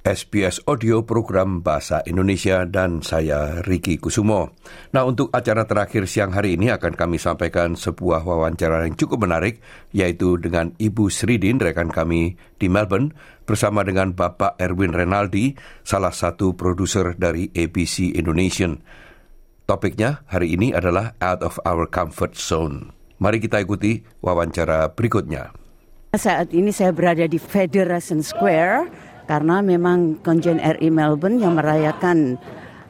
SBS Audio Program Bahasa Indonesia dan saya Riki Kusumo. Nah untuk acara terakhir siang hari ini akan kami sampaikan sebuah wawancara yang cukup menarik yaitu dengan Ibu Sridin rekan kami di Melbourne bersama dengan Bapak Erwin Renaldi salah satu produser dari ABC Indonesian. Topiknya hari ini adalah Out of Our Comfort Zone. Mari kita ikuti wawancara berikutnya. Saat ini saya berada di Federation Square karena memang Konjen RI Melbourne yang merayakan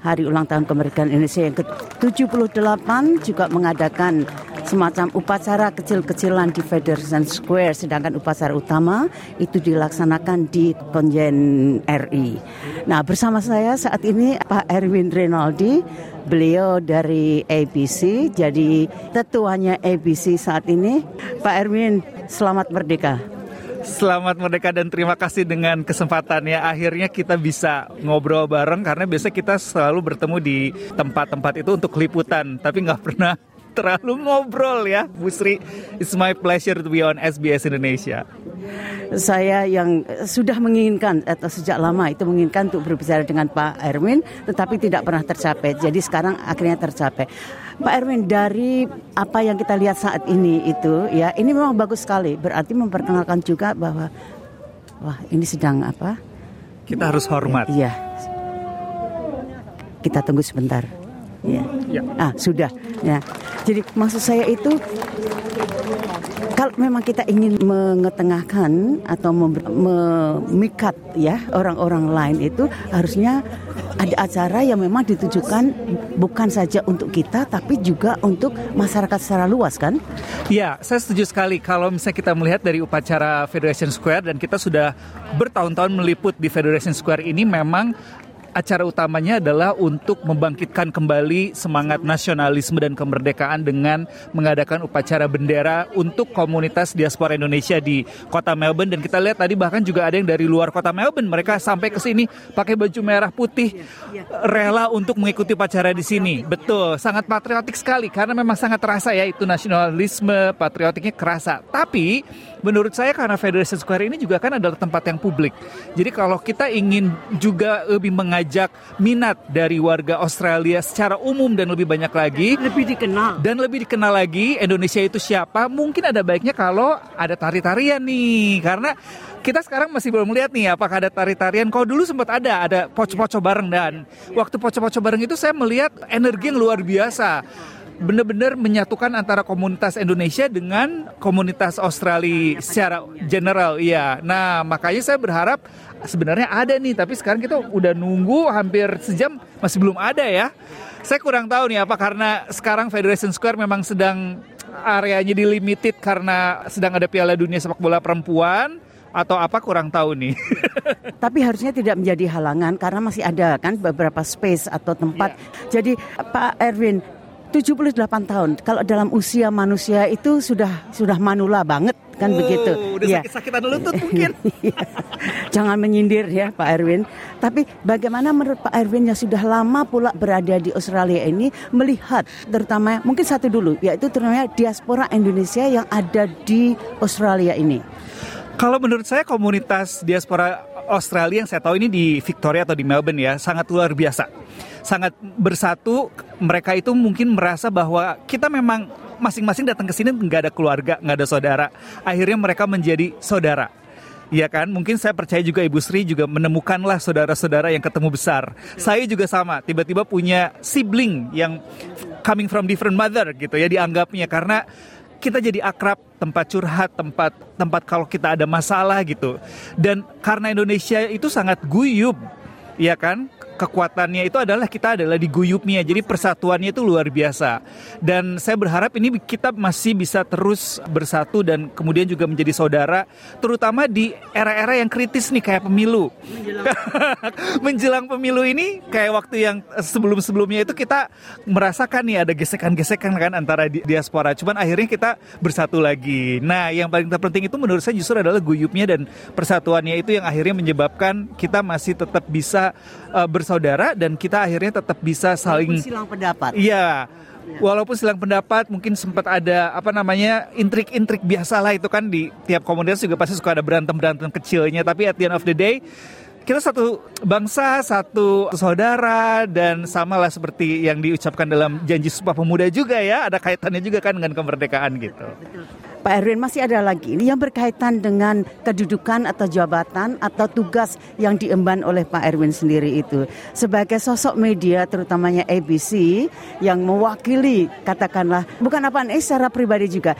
Hari Ulang Tahun Kemerdekaan Indonesia yang ke-78 juga mengadakan semacam upacara kecil-kecilan di Federation Square sedangkan upacara utama itu dilaksanakan di Konjen RI. Nah, bersama saya saat ini Pak Erwin Renaldi, beliau dari ABC, jadi tetuanya ABC saat ini. Pak Erwin, selamat merdeka. Selamat Merdeka dan terima kasih dengan kesempatannya. Akhirnya kita bisa ngobrol bareng karena biasa kita selalu bertemu di tempat-tempat itu untuk liputan, tapi nggak pernah terlalu ngobrol ya, Bu Sri. It's my pleasure to be on SBS Indonesia. Saya yang sudah menginginkan atau sejak lama itu menginginkan untuk berbicara dengan Pak Erwin, tetapi tidak pernah tercapai. Jadi sekarang akhirnya tercapai. Pak Erwin dari apa yang kita lihat saat ini itu ya ini memang bagus sekali. Berarti memperkenalkan juga bahwa wah ini sedang apa? Kita harus hormat. Iya. Kita tunggu sebentar. Ya. Ya. Ah, sudah. Ya. Jadi maksud saya itu kalau memang kita ingin mengetengahkan atau mem- memikat ya orang-orang lain itu harusnya ada acara yang memang ditujukan bukan saja untuk kita tapi juga untuk masyarakat secara luas kan? Ya, saya setuju sekali kalau misalnya kita melihat dari upacara Federation Square dan kita sudah bertahun-tahun meliput di Federation Square ini memang acara utamanya adalah untuk membangkitkan kembali semangat nasionalisme dan kemerdekaan dengan mengadakan upacara bendera untuk komunitas diaspora Indonesia di kota Melbourne dan kita lihat tadi bahkan juga ada yang dari luar kota Melbourne mereka sampai ke sini pakai baju merah putih rela untuk mengikuti upacara di sini. Betul, sangat patriotik sekali karena memang sangat terasa ya itu nasionalisme patriotiknya kerasa. Tapi menurut saya karena Federation Square ini juga kan adalah tempat yang publik. Jadi kalau kita ingin juga lebih mengajak minat dari warga Australia secara umum dan lebih banyak lagi. Lebih dikenal. dan lebih dikenal lagi Indonesia itu siapa, mungkin ada baiknya kalau ada tari-tarian nih. Karena kita sekarang masih belum lihat nih apakah ada tari-tarian. Kalau dulu sempat ada, ada poco-poco bareng. Dan waktu poco-poco bareng itu saya melihat energi yang luar biasa benar-benar menyatukan antara komunitas Indonesia dengan komunitas Australia secara general iya. Nah, makanya saya berharap sebenarnya ada nih, tapi sekarang kita udah nunggu hampir sejam masih belum ada ya. Saya kurang tahu nih apa karena sekarang Federation Square memang sedang areanya dilimited karena sedang ada Piala Dunia sepak bola perempuan atau apa kurang tahu nih. Tapi harusnya tidak menjadi halangan karena masih ada kan beberapa space atau tempat. Jadi Pak Erwin 78 tahun. Kalau dalam usia manusia itu sudah sudah manula banget kan Oh, begitu. Udah Iya. sakit-sakitan lutut mungkin. Iya. Jangan menyindir ya Pak Erwin. Tapi bagaimana menurut Pak Erwin yang sudah lama pula berada di Australia ini melihat terutama mungkin satu dulu yaitu terutama diaspora Indonesia yang ada di Australia ini. Kalau menurut saya komunitas diaspora Australia yang saya tahu ini di Victoria atau di Melbourne ya sangat luar biasa. Sangat bersatu. Mereka itu mungkin merasa bahwa kita memang masing-masing datang ke sini nggak ada keluarga, nggak ada saudara. Akhirnya mereka menjadi saudara. Iya kan? Mungkin saya percaya juga Ibu Sri juga menemukanlah saudara-saudara yang ketemu besar. Saya juga sama, tiba-tiba punya sibling yang coming from different mother gitu ya dianggapnya karena kita jadi akrab, tempat curhat, tempat tempat kalau kita ada masalah gitu. Dan karena Indonesia itu sangat guyub, ya kan? Kekuatannya itu adalah kita adalah diguyupnya. Jadi persatuannya itu luar biasa. Dan saya berharap ini kita masih bisa terus bersatu dan kemudian juga menjadi saudara, terutama di era-era yang kritis nih kayak pemilu. Menjelang pemilu ini kayak waktu yang sebelum-sebelumnya itu kita merasakan nih ada gesekan-gesekan kan antara diaspora. Cuman akhirnya kita bersatu lagi. Nah, yang paling terpenting itu menurut saya justru adalah guyupnya dan persatuannya itu yang akhirnya menyebabkan kita masih tetap bisa uh, bersaudara dan kita akhirnya tetap bisa saling silang pendapat. Iya. Walaupun silang pendapat mungkin sempat ada apa namanya intrik-intrik biasa lah itu kan di tiap komunitas juga pasti suka ada berantem-berantem kecilnya tapi at the end of the day kita satu bangsa, satu saudara dan samalah seperti yang diucapkan dalam janji Sumpah Pemuda juga ya, ada kaitannya juga kan dengan kemerdekaan gitu. Pak Erwin masih ada lagi ini yang berkaitan dengan kedudukan atau jabatan atau tugas yang diemban oleh Pak Erwin sendiri itu. Sebagai sosok media terutamanya ABC yang mewakili katakanlah bukan apa eh secara pribadi juga.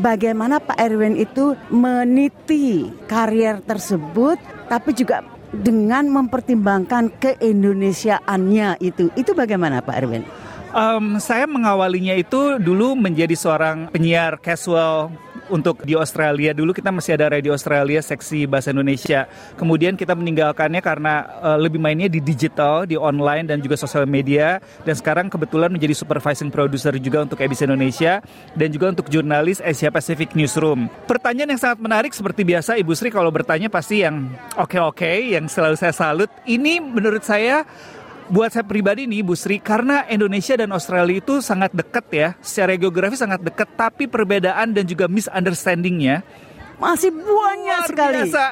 Bagaimana Pak Erwin itu meniti karier tersebut tapi juga dengan mempertimbangkan keindonesiaannya itu. Itu bagaimana Pak Erwin? Um, saya mengawalinya itu dulu menjadi seorang penyiar casual untuk di Australia dulu kita masih ada radio Australia seksi bahasa Indonesia. Kemudian kita meninggalkannya karena uh, lebih mainnya di digital, di online dan juga sosial media dan sekarang kebetulan menjadi supervising producer juga untuk ABC Indonesia dan juga untuk jurnalis Asia Pacific Newsroom. Pertanyaan yang sangat menarik seperti biasa Ibu Sri kalau bertanya pasti yang oke-oke okay, yang selalu saya salut. Ini menurut saya buat saya pribadi nih Bu Sri karena Indonesia dan Australia itu sangat dekat ya secara geografi sangat dekat tapi perbedaan dan juga misunderstandingnya masih banyak luar sekali. Biasa,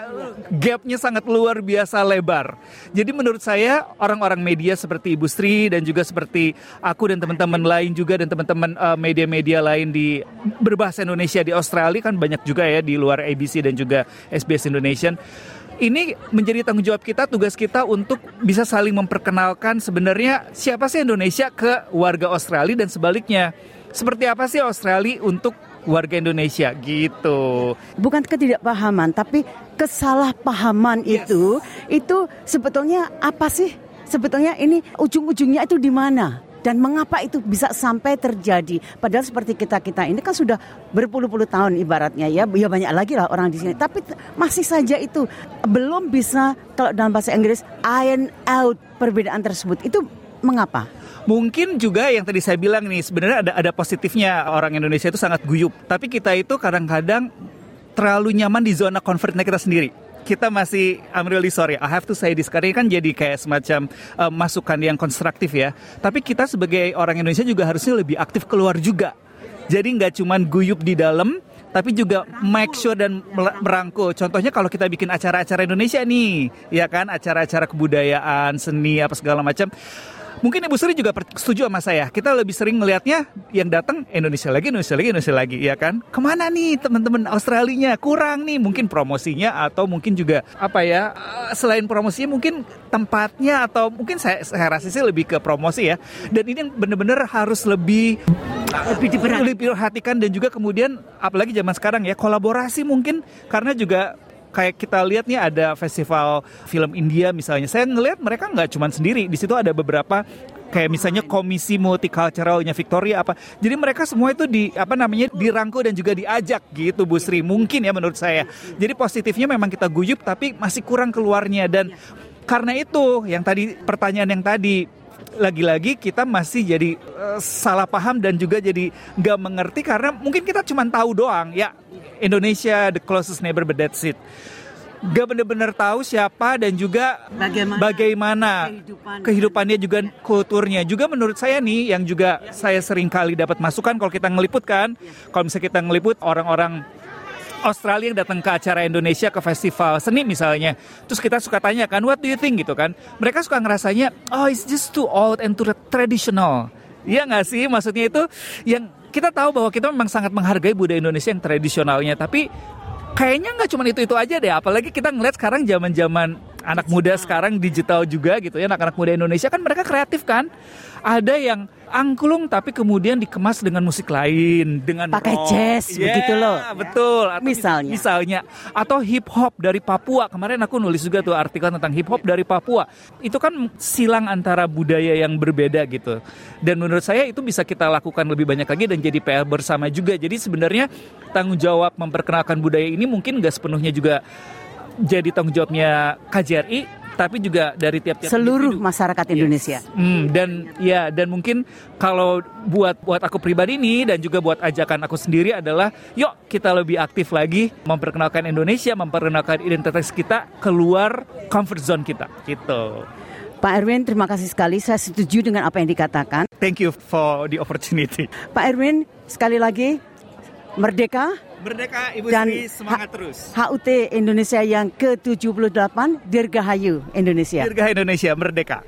gapnya sangat luar biasa lebar. Jadi menurut saya orang-orang media seperti Ibu Sri dan juga seperti aku dan teman-teman lain juga dan teman-teman uh, media-media lain di berbahasa Indonesia di Australia kan banyak juga ya di luar ABC dan juga SBS Indonesian ini menjadi tanggung jawab kita, tugas kita untuk bisa saling memperkenalkan sebenarnya siapa sih Indonesia ke warga Australia dan sebaliknya. Seperti apa sih Australia untuk warga Indonesia gitu. Bukan ketidakpahaman, tapi kesalahpahaman yes. itu itu sebetulnya apa sih? Sebetulnya ini ujung-ujungnya itu di mana? Dan mengapa itu bisa sampai terjadi? Padahal seperti kita kita ini kan sudah berpuluh-puluh tahun ibaratnya ya. Ya banyak lagi lah orang di sini. Tapi masih saja itu belum bisa kalau dalam bahasa Inggris iron out perbedaan tersebut. Itu mengapa? Mungkin juga yang tadi saya bilang nih sebenarnya ada ada positifnya orang Indonesia itu sangat guyup, tapi kita itu kadang-kadang terlalu nyaman di zona comfortnya kita sendiri kita masih I'm really sorry I have to say this karena kan jadi kayak semacam uh, masukan yang konstruktif ya. Tapi kita sebagai orang Indonesia juga harusnya lebih aktif keluar juga. Jadi nggak cuman guyup di dalam tapi juga make sure dan merangkul. Contohnya kalau kita bikin acara-acara Indonesia nih, ya kan, acara-acara kebudayaan, seni apa segala macam Mungkin Ibu Sri juga setuju sama saya. Kita lebih sering melihatnya yang datang Indonesia lagi, Indonesia lagi, Indonesia lagi, ya kan? Ke mana nih teman-teman Australia? Kurang nih, mungkin promosinya atau mungkin juga apa ya? Eh, selain promosinya mungkin tempatnya atau mungkin saya, saya rasa sih lebih ke promosi ya. Dan ini yang benar-benar harus lebih lebih diperhatikan. lebih diperhatikan dan juga kemudian apalagi zaman sekarang ya kolaborasi mungkin karena juga kayak kita lihat nih ada festival film India misalnya. Saya ngelihat mereka nggak cuma sendiri. Di situ ada beberapa kayak misalnya komisi multiculturalnya Victoria apa. Jadi mereka semua itu di apa namanya dirangkul dan juga diajak gitu Bu Sri. Mungkin ya menurut saya. Jadi positifnya memang kita guyup tapi masih kurang keluarnya dan karena itu yang tadi pertanyaan yang tadi lagi-lagi kita masih jadi uh, salah paham dan juga jadi nggak mengerti karena mungkin kita cuma tahu doang ya Indonesia the closest neighbor but that's it gak benar-benar tahu siapa dan juga bagaimana, bagaimana kehidupan, kehidupannya juga kulturnya juga menurut saya nih yang juga saya sering kali dapat masukan kalau kita ngeliput kan kalau misalnya kita ngeliput orang-orang Australia yang datang ke acara Indonesia ke festival seni misalnya. Terus kita suka tanya kan, what do you think gitu kan? Mereka suka ngerasanya, oh it's just too old and too traditional. Iya nggak sih? Maksudnya itu yang kita tahu bahwa kita memang sangat menghargai budaya Indonesia yang tradisionalnya, tapi kayaknya nggak cuma itu itu aja deh. Apalagi kita ngeliat sekarang zaman zaman anak muda sekarang digital juga gitu ya, anak-anak muda Indonesia kan mereka kreatif kan Ada yang angklung tapi kemudian dikemas dengan musik lain, dengan Pakai rock. jazz, Yeah, begitu loh. Betul. Atau Misalnya. misalnya atau hip hop dari Papua. Kemarin aku nulis juga tuh artikel tentang hip hop dari Papua. Itu kan silang antara budaya yang berbeda gitu. Dan menurut saya itu bisa kita lakukan lebih banyak lagi dan jadi PR bersama juga. Jadi sebenarnya tanggung jawab memperkenalkan budaya ini mungkin nggak sepenuhnya juga jadi tanggung jawabnya KJRI tapi juga dari tiap-tiap Seluruh individu. masyarakat Indonesia. Hmm, dan ya dan mungkin kalau buat buat aku pribadi nih dan juga buat ajakan aku sendiri adalah yuk kita lebih aktif lagi memperkenalkan Indonesia, memperkenalkan identitas kita keluar comfort zone kita gitu. Pak Erwin, terima kasih sekali. Saya setuju dengan apa yang dikatakan. Thank you for the opportunity. Pak Erwin, sekali lagi, merdeka Merdeka Ibu dan Sri semangat H- terus. HUT Indonesia yang ke-78, Dirgahayu Indonesia. Dirgahayu Indonesia merdeka.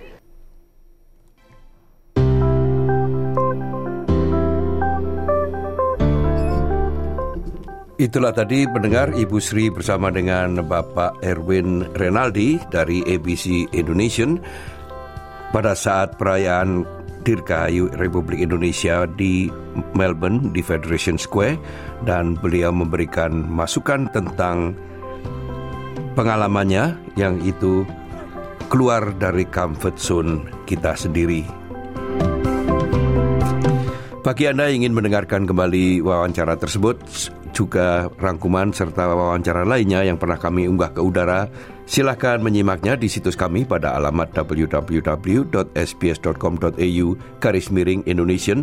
Itulah tadi pendengar Ibu Sri bersama dengan Bapak Erwin Renaldi dari ABC Indonesian pada saat perayaan Dirgahayu Republik Indonesia di Melbourne di Federation Square dan beliau memberikan masukan tentang pengalamannya yang itu keluar dari comfort zone kita sendiri. Bagi Anda yang ingin mendengarkan kembali wawancara tersebut, juga rangkuman serta wawancara lainnya yang pernah kami unggah ke udara, silakan menyimaknya di situs kami pada alamat www.sbs.com.au garis miring Indonesian